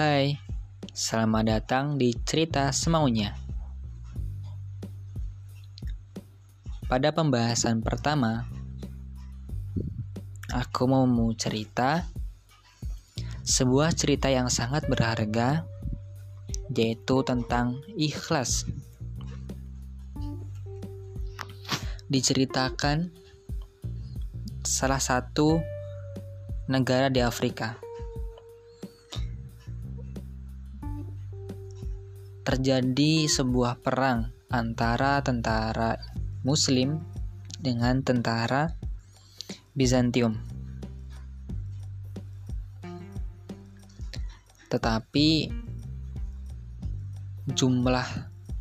Hai, selamat datang di cerita semaunya. Pada pembahasan pertama, aku mau cerita sebuah cerita yang sangat berharga, yaitu tentang ikhlas. Diceritakan salah satu negara di Afrika terjadi sebuah perang antara tentara Muslim dengan tentara Bizantium. Tetapi jumlah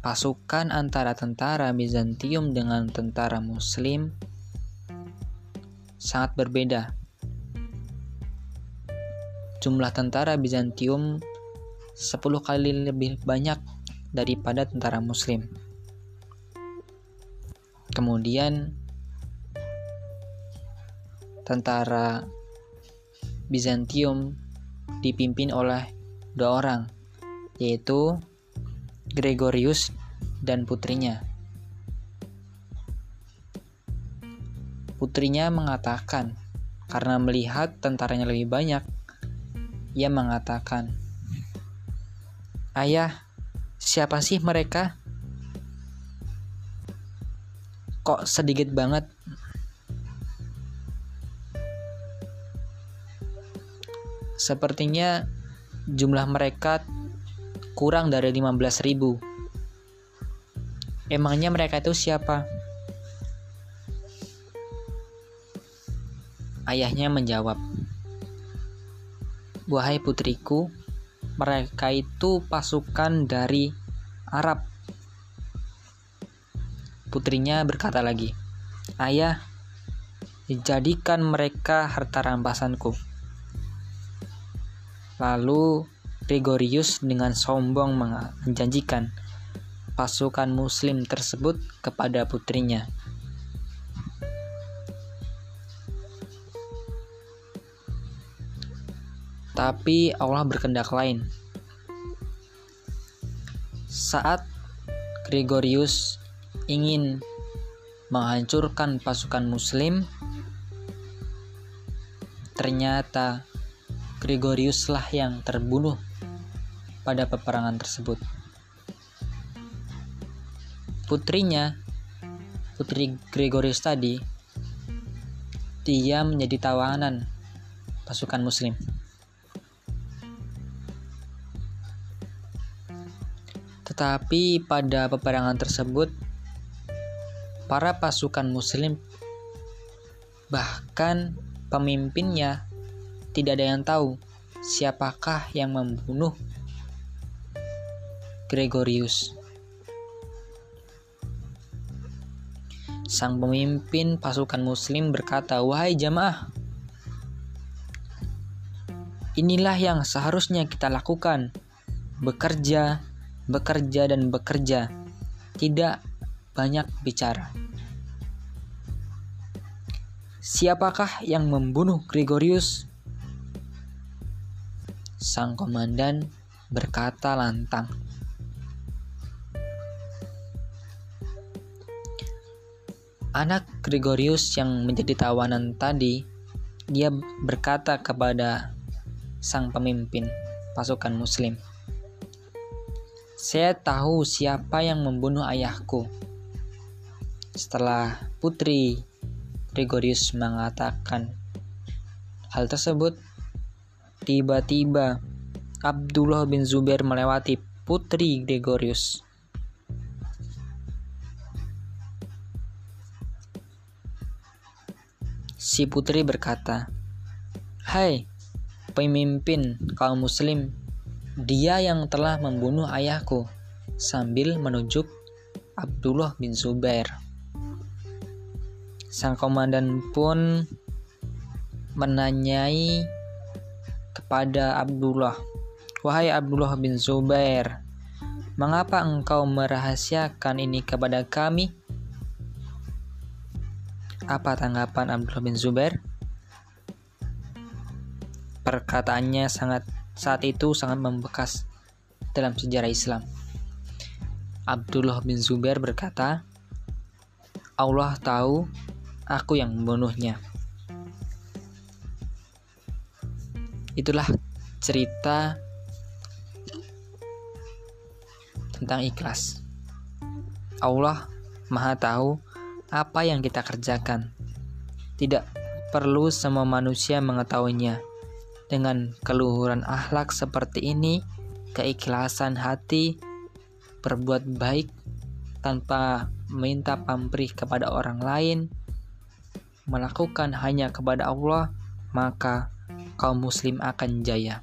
pasukan antara tentara Bizantium dengan tentara Muslim sangat berbeda. Jumlah tentara Bizantium 10 kali lebih banyak daripada tentara muslim. Kemudian tentara Bizantium dipimpin oleh dua orang, yaitu Gregorius dan putrinya. Putrinya mengatakan, karena melihat tentaranya lebih banyak, ia mengatakan, "Ayah, Siapa sih mereka? Kok sedikit banget? Sepertinya jumlah mereka kurang dari 15.000. Emangnya mereka itu siapa? Ayahnya menjawab, "Wahai putriku, mereka itu pasukan dari Arab. Putrinya berkata lagi, Ayah, jadikan mereka harta rampasanku. Lalu Gregorius dengan sombong menjanjikan pasukan muslim tersebut kepada putrinya. Tapi Allah berkendak lain. Saat Gregorius ingin menghancurkan pasukan Muslim, ternyata Gregoriuslah yang terbunuh pada peperangan tersebut. Putrinya, putri Gregorius tadi, dia menjadi tawanan pasukan Muslim. Tetapi pada peperangan tersebut, para pasukan Muslim, bahkan pemimpinnya, tidak ada yang tahu siapakah yang membunuh Gregorius. Sang pemimpin pasukan Muslim berkata, "Wahai jamaah, inilah yang seharusnya kita lakukan: bekerja, bekerja dan bekerja, tidak banyak bicara. Siapakah yang membunuh Gregorius? Sang komandan berkata lantang. Anak Gregorius yang menjadi tawanan tadi, dia berkata kepada sang pemimpin pasukan Muslim, saya tahu siapa yang membunuh ayahku. Setelah putri Gregorius mengatakan hal tersebut, tiba-tiba Abdullah bin Zubair melewati putri Gregorius. Si putri berkata, "Hai, pemimpin kaum muslim dia yang telah membunuh ayahku, sambil menunjuk Abdullah bin Zubair. Sang komandan pun menanyai kepada Abdullah, "Wahai Abdullah bin Zubair, mengapa engkau merahasiakan ini kepada kami?" Apa tanggapan Abdullah bin Zubair? Perkataannya sangat saat itu sangat membekas dalam sejarah Islam. Abdullah bin Zubair berkata, Allah tahu aku yang membunuhnya. Itulah cerita tentang ikhlas. Allah Maha tahu apa yang kita kerjakan. Tidak perlu semua manusia mengetahuinya. Dengan keluhuran akhlak seperti ini, keikhlasan hati berbuat baik tanpa minta pamrih kepada orang lain, melakukan hanya kepada Allah, maka kaum muslim akan jaya.